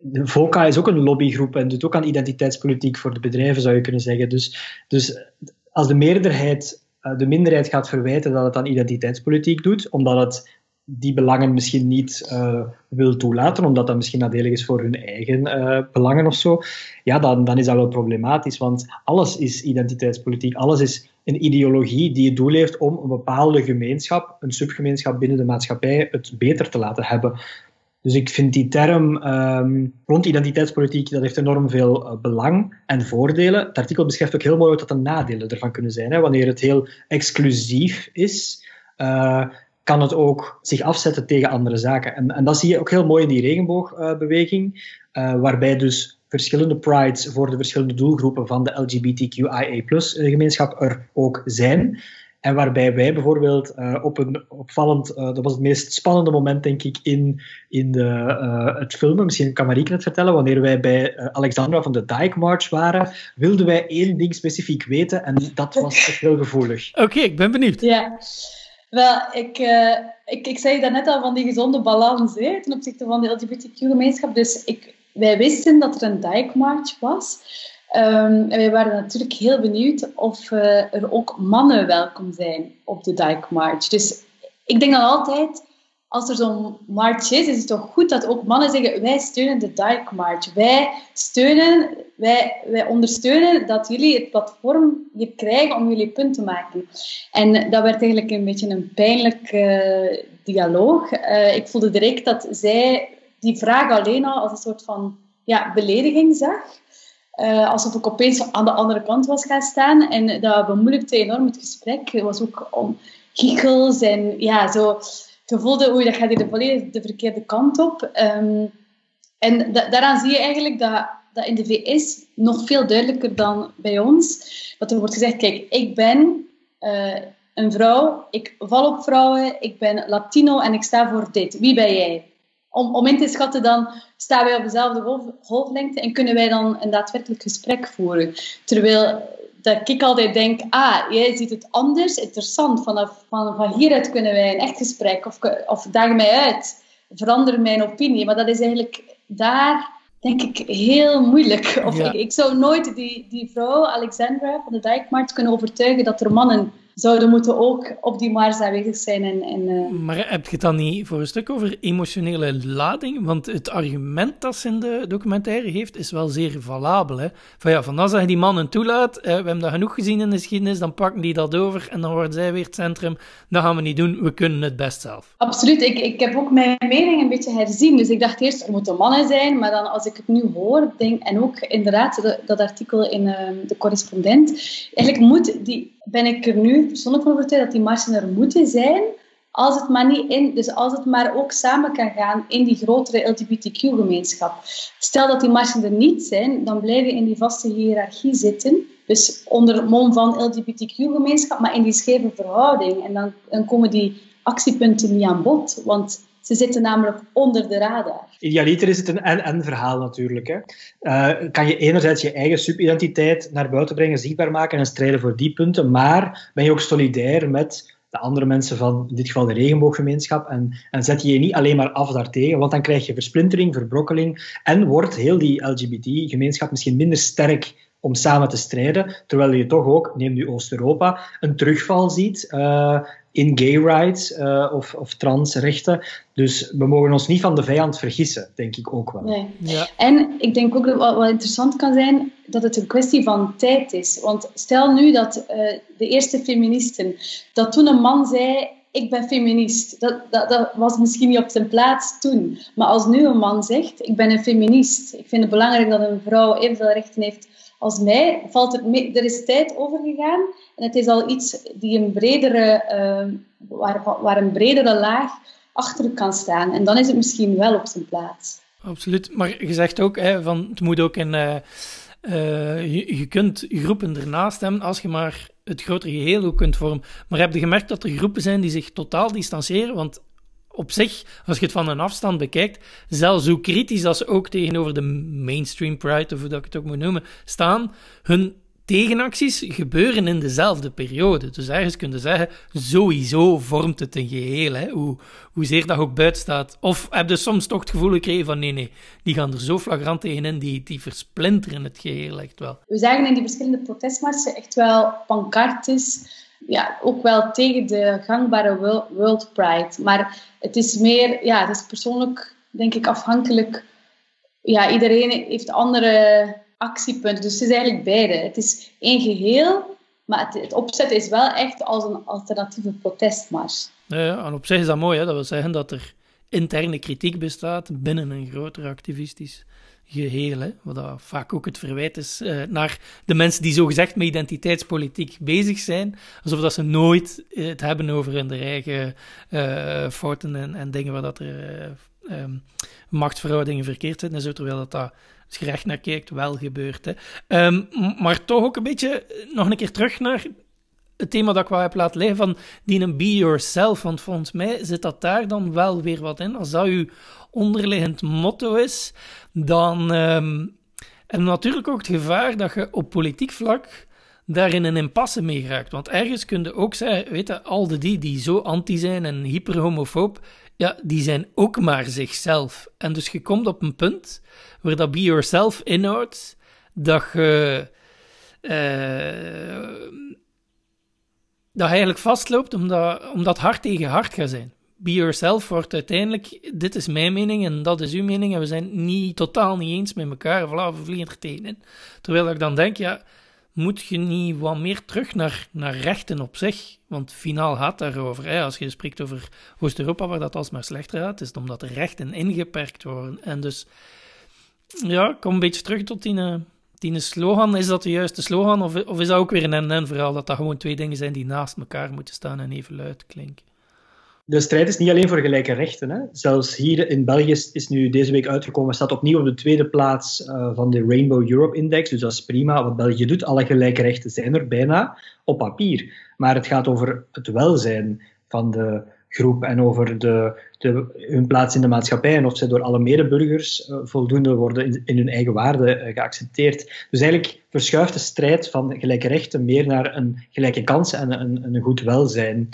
de VOCA is ook een lobbygroep en doet ook aan identiteitspolitiek voor de bedrijven, zou je kunnen zeggen. Dus, dus als de meerderheid uh, de minderheid gaat verwijten dat het aan identiteitspolitiek doet, omdat het die belangen misschien niet uh, wil toelaten, omdat dat misschien nadelig is voor hun eigen uh, belangen of zo, ja, dan, dan is dat wel problematisch. Want alles is identiteitspolitiek, alles is een ideologie die het doel heeft om een bepaalde gemeenschap, een subgemeenschap binnen de maatschappij, het beter te laten hebben. Dus ik vind die term um, rond identiteitspolitiek, dat heeft enorm veel uh, belang en voordelen. Het artikel beschrijft ook heel mooi wat de nadelen ervan kunnen zijn. Hè. Wanneer het heel exclusief is, kan het ook zich afzetten tegen andere zaken. En, en dat zie je ook heel mooi in die regenboogbeweging, uh, waarbij dus verschillende prides voor de verschillende doelgroepen van de LGBTQIA-gemeenschap er ook zijn. En waarbij wij bijvoorbeeld uh, op een opvallend, uh, dat was het meest spannende moment denk ik in, in de, uh, het filmen, misschien kan Marieke het vertellen, wanneer wij bij Alexandra van de Dyke March waren, wilden wij één ding specifiek weten en dat was echt heel gevoelig. Oké, ik ben benieuwd. Ja. Wel, ik, uh, ik, ik zei net al van die gezonde balans hè, ten opzichte van de LGBTQ-gemeenschap. Dus ik, wij wisten dat er een Dyke March was. Um, en wij waren natuurlijk heel benieuwd of uh, er ook mannen welkom zijn op de Dyke March. Dus ik denk dan altijd, als er zo'n march is, is het toch goed dat ook mannen zeggen: wij steunen de Dyke March. Wij steunen, wij, wij ondersteunen dat jullie het platform hier krijgen om jullie punt te maken. En dat werd eigenlijk een beetje een pijnlijk uh, dialoog. Uh, ik voelde direct dat zij die vraag alleen al als een soort van ja, belediging zag. Uh, alsof ik opeens aan de andere kant was gaan staan. En dat bemoeilijkte enorm het gesprek. Het was ook om giechels en ja, zo je voelde, oei, dat gaat hier de, volledig de verkeerde kant op. Um, en da daaraan zie je eigenlijk dat, dat in de VS nog veel duidelijker dan bij ons, dat er wordt gezegd, kijk, ik ben uh, een vrouw, ik val op vrouwen, ik ben Latino en ik sta voor dit. Wie ben jij? Om, om in te schatten dan, staan wij op dezelfde golf, golflengte en kunnen wij dan een daadwerkelijk gesprek voeren. Terwijl dat ik altijd denk, ah, jij ziet het anders, interessant. Vanaf, van, van hieruit kunnen wij een echt gesprek, of, of daag mij uit, verander mijn opinie. Maar dat is eigenlijk daar, denk ik, heel moeilijk. Of ik, ik, zou nooit die, die vrouw, Alexandra van de Dijkmarkt, kunnen overtuigen dat er mannen zouden moeten ook op die mars aanwezig zijn. En, en, uh... Maar heb je het dan niet voor een stuk over emotionele lading? Want het argument dat ze in de documentaire heeft, is wel zeer valabel. Hè? Van ja, van als je die mannen toelaat, we hebben dat genoeg gezien in de geschiedenis, dan pakken die dat over en dan worden zij weer het centrum. Dat gaan we niet doen, we kunnen het best zelf. Absoluut, ik, ik heb ook mijn mening een beetje herzien. Dus ik dacht eerst, er moeten mannen zijn, maar dan als ik het nu hoor, denk, en ook inderdaad dat, dat artikel in uh, de correspondent, eigenlijk moet die, ben ik er nu persoonlijk van overtuigd dat die marsen er moeten zijn, als het maar niet in, dus als het maar ook samen kan gaan in die grotere LGBTQ-gemeenschap. Stel dat die marsen er niet zijn, dan blijf je in die vaste hiërarchie zitten. Dus onder het mom van LGBTQ-gemeenschap, maar in die scheve verhouding. En dan, dan komen die actiepunten niet aan bod. Want ze zitten namelijk onder de radar. Idealiter is het een en-en verhaal natuurlijk. Hè. Uh, kan je enerzijds je eigen subidentiteit naar buiten brengen, zichtbaar maken en strijden voor die punten, maar ben je ook solidair met de andere mensen van, in dit geval de regenbooggemeenschap, en, en zet je je niet alleen maar af daartegen, want dan krijg je versplintering, verbrokkeling en wordt heel die LGBT-gemeenschap misschien minder sterk om samen te strijden, terwijl je toch ook, neem nu Oost-Europa, een terugval ziet uh, in gay rights uh, of, of transrechten. Dus we mogen ons niet van de vijand vergissen, denk ik ook wel. Nee. Ja. En ik denk ook dat wat, wat interessant kan zijn, dat het een kwestie van tijd is. Want stel nu dat uh, de eerste feministen, dat toen een man zei, ik ben feminist. Dat, dat, dat, was misschien niet op zijn plaats toen. Maar als nu een man zegt, ik ben een feminist. Ik vind het belangrijk dat een vrouw evenveel rechten heeft als mij, valt het mee, er is tijd overgegaan en het is al iets die een bredere, uh, waar, waar een bredere laag achter kan staan. En dan is het misschien wel op zijn plaats. Absoluut. Maar je zegt ook, hè, van, het moet ook. Uh, uh, je, je, kunt groepen ernaast hebben als je maar het grotere geheel ook kunt vormen. Maar heb je gemerkt dat er groepen zijn die zich totaal distancieren? Want op zich, als je het van een afstand bekijkt, zelfs hoe kritisch dat ze ook tegenover de mainstream pride, of hoe dat ik het ook moet noemen, staan, hun tegenacties gebeuren in dezelfde periode. Dus ergens kun je zeggen, sowieso vormt het een geheel, hè? Hoe, hoezeer dat ook buiten staat. Of heb je soms toch het gevoel gekregen van, nee, nee, die gaan er zo flagrant tegenin, die, die versplinteren het geheel echt wel. We zagen in die verschillende protestmarsen echt wel pancartes, ja, ook wel tegen de gangbare World Pride. Maar het is meer, ja, het is persoonlijk, denk ik, afhankelijk. Ja, iedereen heeft andere actiepunten. Dus het is eigenlijk beide. Het is één geheel, maar het, opzetten is wel echt als een alternatieve protestmars. Ja, en op zich is dat mooi. Hè? Dat wil zeggen dat er interne kritiek bestaat binnen een groter activistisch geheel. Wat vaak ook het verwijt is uh, naar de mensen die zogezegd met identiteitspolitiek bezig zijn. Alsof dat ze nooit het hebben over hun eigen uh, fouten en, en, dingen waar dat er um, machtsverhoudingen verkeerd zijn. Zo, terwijl dat, dat je recht naar kijkt, wel gebeurt. Hè. Um, maar toch ook een beetje nog een keer terug naar het thema dat ik wel heb laten liggen van die een be yourself. Want volgens mij zit dat daar dan wel weer wat in. Als dat uw onderliggend motto is, dan um, en natuurlijk ook het gevaar dat je op politiek vlak daarin een impasse mee raakt. Want ergens kun je ook zeggen, weet je, al die die zo anti zijn en hyperhomofoob, ja, die zijn ook maar zichzelf. En dus je komt op een punt waar dat be yourself inhoudt, dat je... Uh, dat eigenlijk vastloopt omdat, omdat hart tegen hart gaat zijn. Be yourself wordt uiteindelijk, dit is mijn mening en dat is uw mening en we zijn niet, totaal niet eens met elkaar, voilà, we vliegen er tegenin. Terwijl ik dan denk, ja, moet je niet wat meer terug naar, naar rechten op zich? Want finaal gaat daarover. Hè? Als je spreekt over Oost-Europa, waar dat alsmaar slechter gaat, is het omdat de rechten ingeperkt worden. En dus, ja, kom een beetje terug tot die, eh, die slogan. Is dat de juiste slogan? Of, of is dat ook weer een en-en-verhaal, dat dat gewoon twee dingen zijn die naast elkaar moeten staan en even luid klinken? De strijd is niet alleen voor gelijke rechten. Hè. Zelfs hier in België is, nu deze week uitgekomen, staat opnieuw op de tweede plaats uh, van de Rainbow Europe Index. Dus dat is prima wat België doet. Alle gelijke rechten zijn er bijna op papier. Maar het gaat over het welzijn van de groep en over de, de, hun plaats in de maatschappij en of zij door alle medeburgers uh, voldoende worden in, hun eigen waarde uh, geaccepteerd. Dus eigenlijk verschuift de strijd van gelijke rechten meer naar een gelijke kansen en een, een goed welzijn.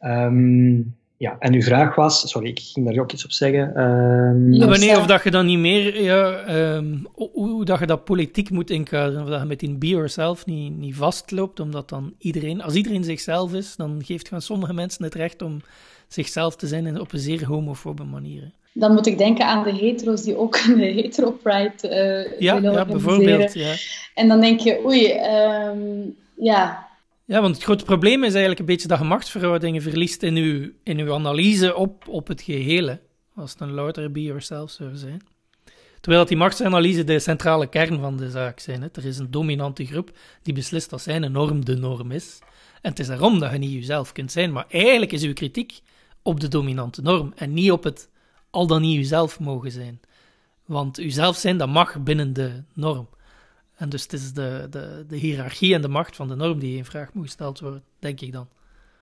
Um, ja, en uw vraag was, sorry, ik ging daar ook iets op zeggen. Um... Wanneer of dat je dan niet meer, ja, um, hoe, dat je dat politiek moet inkaderen, of dat je met die be yourself niet, niet vastloopt, omdat dan iedereen, als iedereen zichzelf is, dan geeft gaan sommige mensen het recht om zichzelf te zijn op een zeer homofobe manier. Dan moet ik denken aan de hetero's die ook een hetero-pride uh, ja, willen ja, bijvoorbeeld. Ja. En dan denk je, oei, um, ja, ja, want het grote probleem is eigenlijk een beetje dat je machtsverhoudingen verliest in uw, in uw analyse op, op het gehele. Als het een louter be yourself zou zijn. Terwijl dat die machtsanalyse de centrale kern van de zaak zijn. Hè. Er is een dominante groep die beslist dat zijn norm de norm is. En het is daarom dat je niet jezelf kunt zijn. Maar eigenlijk is uw kritiek op de dominante norm en niet op het al dan niet jezelf mogen zijn. Want uzelf zijn, dat mag binnen de norm. En dus het is de, de, de hiërarchie en de macht van de norm die in vraag moet gesteld worden, denk ik dan.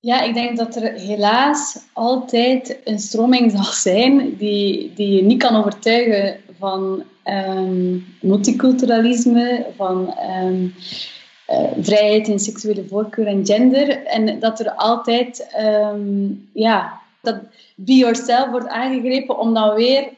Ja, ik denk dat er helaas altijd een stroming zal zijn die, die je niet kan overtuigen van um, multiculturalisme, van um, uh, vrijheid in seksuele voorkeur en gender. En dat er altijd, um, ja, dat be yourself wordt aangegrepen om dan weer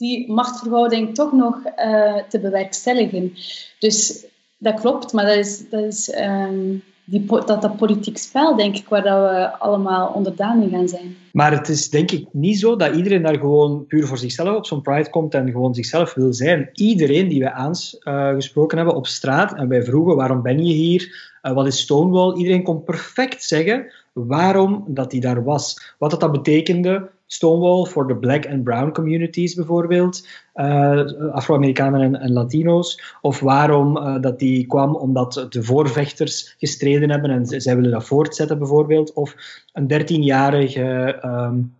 die machtsverhouding toch nog uh, te bewerkstelligen. Dus dat klopt, maar dat is, dat is um, die, dat, dat politiek spel, denk ik, waar dat we allemaal onderdaan in gaan zijn. Maar het is denk ik niet zo dat iedereen daar gewoon puur voor zichzelf op zo'n Pride komt en gewoon zichzelf wil zijn. Iedereen die wij aangesproken hebben op straat en wij vroegen waarom ben je hier, uh, wat is Stonewall, iedereen kon perfect zeggen waarom dat hij daar was. Wat dat, dat betekende Stonewall voor de black and brown communities bijvoorbeeld, uh, Afro-Amerikanen en, Latino's, of waarom uh, dat die kwam omdat de voorvechters gestreden hebben en zij willen dat voortzetten bijvoorbeeld, of een dertienjarige um,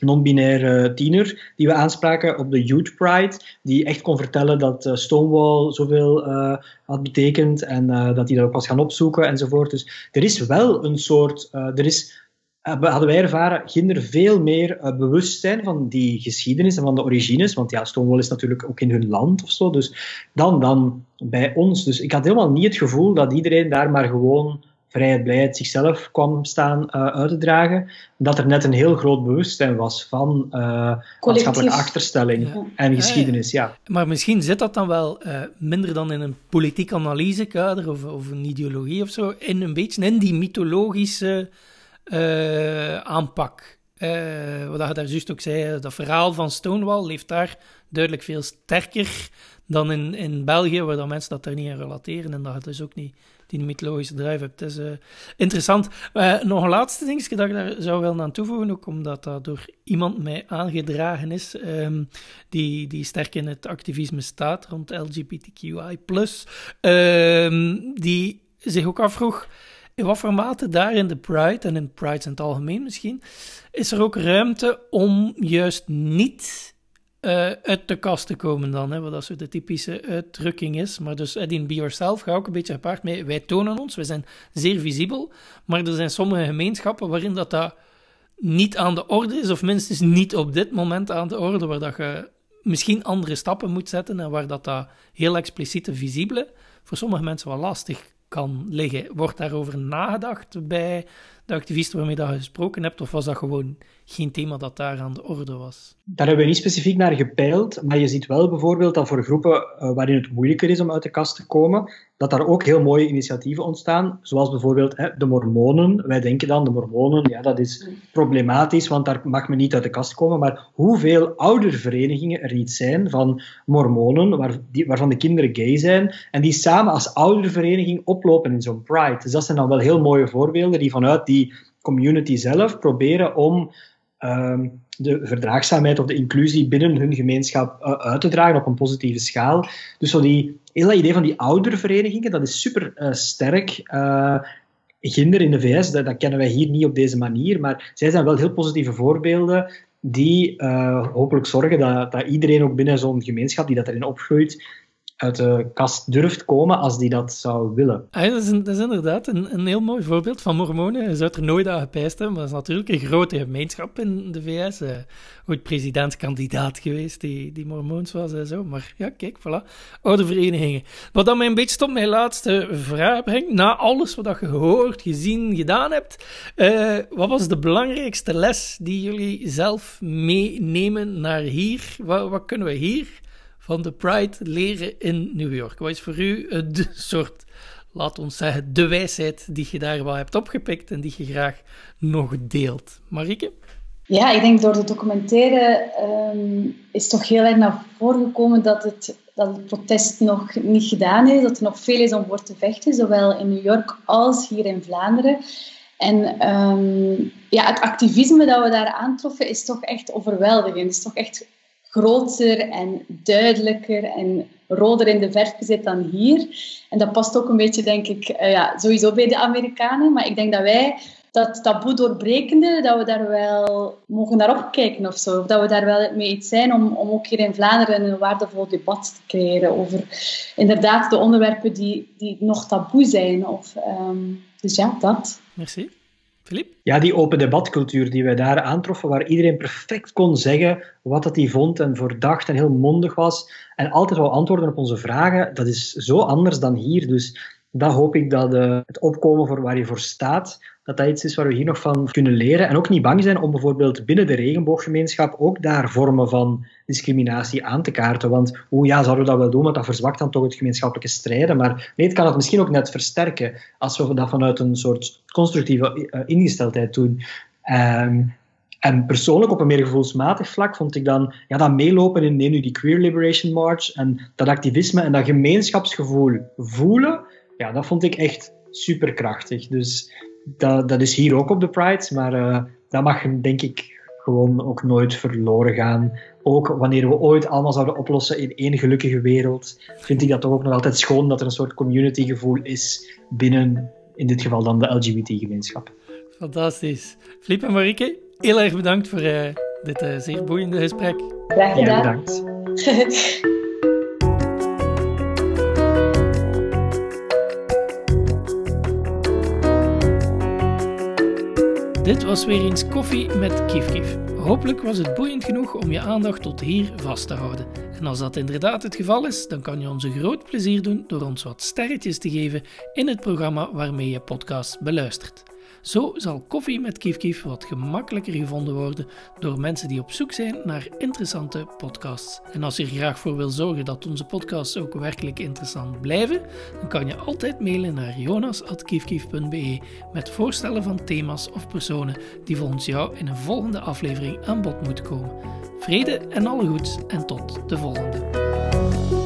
non-binaire tiener die we aanspraken op de Youth Pride, die echt kon vertellen dat uh, Stonewall zoveel uh, had betekend en uh, dat hij dat ook was gaan opzoeken enzovoort. Dus er is wel een soort, er is hadden wij ervaren, ginder veel meer uh, bewustzijn van die geschiedenis en van de origines. Want ja, Stonewall is natuurlijk ook in hun land of zo. Dus dan, dan bij ons. Dus ik had helemaal niet het gevoel dat iedereen daar maar gewoon vrijheid, blijheid zichzelf kwam staan uh, uit te dragen. Dat er net een heel groot bewustzijn was van uh, maatschappelijke achterstelling en geschiedenis. Ja. Maar misschien zit dat dan wel minder dan in een politiek analysekader of, of een ideologie of zo, in een beetje in die mythologische uh, aanpak. Uh, wat je daar juist ook zei, dat verhaal van Stonewall leeft daar duidelijk veel sterker dan in, in België, waar dan mensen dat daar niet aan relateren en dat het dus ook niet die mythologische drive hebt. Het is uh, interessant. Uh, nog een laatste dingetje dat ik daar zou willen aan toevoegen, ook omdat dat door iemand mij aangedragen is, um, die, die sterk in het activisme staat rond LGBTQI+, um, die zich ook afvroeg in wat voor mate daar in de Pride, en in Pride in het algemeen misschien, is er ook ruimte om juist niet uh, uit de kast te komen dan, hè, wat dat zo de typische uitdrukking is. Maar dus Eddie Be Yourself gaat ook een beetje gepaard mee. Wij tonen ons, wij zijn zeer visibel, maar er zijn sommige gemeenschappen waarin dat, dat niet aan de orde is, of minstens niet op dit moment aan de orde, waar dat je misschien andere stappen moet zetten en waar dat, dat heel expliciete visibele voor sommige mensen wel lastig kan liggen. Wordt daarover nagedacht bij de activisten waarmee je gesproken hebt, of was dat gewoon geen thema dat daar aan de orde was? Daar hebben we niet specifiek naar gepeild, maar je ziet wel bijvoorbeeld dat voor groepen uh, waarin het moeilijker is om uit de kast te komen, dat daar ook heel mooie initiatieven ontstaan, zoals bijvoorbeeld hè, de mormonen. Wij denken dan, de mormonen, ja, dat is problematisch, want daar mag men niet uit de kast komen, maar hoeveel ouderverenigingen er niet zijn van mormonen, die, waarvan de kinderen gay zijn, en die samen als oudervereniging oplopen in zo'n pride. Dus dat zijn dan wel heel mooie voorbeelden die vanuit die community zelf proberen om Ehm, de verdraagzaamheid of de inclusie binnen hun gemeenschap uh, uit te dragen op een positieve schaal. Dus zo die, dat idee van die ouderverenigingen, dat is super uh, sterk. Uh, Ginder in de VS, dat, dat, kennen wij hier niet op deze manier, maar zij zijn wel heel positieve voorbeelden die hopelijk zorgen dat, dat iedereen ook binnen zo'n gemeenschap die dat erin opgroeit, uit de kast durft komen als die dat zou willen. Ah, dat, is is inderdaad een, een, heel mooi voorbeeld van mormonen. Je zou er nooit aan gepijst hebben, maar dat is natuurlijk een grote gemeenschap in de VS. Uh, ooit presidentskandidaat geweest die, die mormoons was en zo. Maar ja, kijk, voilà. Oude verenigingen. Wat dan mij een beetje tot mijn laatste vraag brengt. Na alles wat je gehoord, gezien, gedaan hebt. Uh, wat was de belangrijkste les die jullie zelf meenemen naar hier? Wat, wat kunnen we hier van de Pride leren in New York? Wat is voor u de soort, laat ons zeggen, de wijsheid die je daar wel hebt opgepikt en die je graag nog deelt? Marike? Ja, ik denk door de documentaire um, is toch heel erg naar voren gekomen dat het, dat protest nog niet gedaan is, dat er nog veel is om voor te vechten, zowel in New York als hier in Vlaanderen. En um, ja, het activisme dat we daar aantroffen is toch echt overweldigend. Het is toch echt groter en duidelijker en roder in de verf gezet dan hier. En dat past ook een beetje, denk ik, uh, ja, sowieso bij de Amerikanen. Maar ik denk dat wij dat taboe doorbrekende, dat we daar wel mogen naar opkijken of zo. Of dat we daar wel mee iets zijn om, om ook hier in Vlaanderen een waardevol debat te creëren over inderdaad de onderwerpen die, die nog taboe zijn. Of, um, dus ja, dat. Merci. Ja, die open debatcultuur die wij daar aantroffen, waar iedereen perfect kon zeggen wat dat hij vond en voordacht en heel mondig was en altijd wel antwoorden op onze vragen, dat is zo anders dan hier. Dus dat hoop ik dat uh, het opkomen voor waar je voor staat, dat dat iets is waar we hier nog van kunnen leren. En ook niet bang zijn om bijvoorbeeld binnen de regenbooggemeenschap ook daar vormen van discriminatie aan te kaarten. Want hoe ja, zouden we dat wel doen, want dat verzwakt dan toch het gemeenschappelijke strijden. Maar nee, het kan het misschien ook net versterken als we dat vanuit een soort constructieve uh, ingesteldheid doen. Um, en persoonlijk, op een meer gevoelsmatig vlak, vond ik dan ja, dat meelopen in nu die Queer Liberation March en dat activisme en dat gemeenschapsgevoel voelen, ja, dat vond ik echt superkrachtig. Dus dat, dat is hier ook op de Pride, maar uh, dat mag denk ik gewoon ook nooit verloren gaan. Ook wanneer we ooit allemaal zouden oplossen in één gelukkige wereld, vind ik dat toch ook nog altijd schoon dat er een soort communitygevoel is binnen, in dit geval dan de LGBT-gemeenschap. Fantastisch. Flip en Marieke, heel erg bedankt voor uh, dit uh, zeer boeiende gesprek. Graag gedaan. Ja, bedankt. Dit was weer eens koffie met Kief. Hopelijk was het boeiend genoeg om je aandacht tot hier vast te houden. En als dat inderdaad het geval is, dan kan je ons een groot plezier doen door ons wat sterretjes te geven in het programma waarmee je podcast beluistert. Zo zal koffie met Kief Kief wat gemakkelijker gevonden worden door mensen die op zoek zijn naar interessante podcasts. En als je er graag voor wil zorgen dat onze podcasts ook werkelijk interessant blijven, dan kan je altijd mailen naar jonas.kiefkief.be met voorstellen van thema's of personen die volgens jou in een volgende aflevering aan bod moeten komen. Vrede en alle goeds en tot de volgende.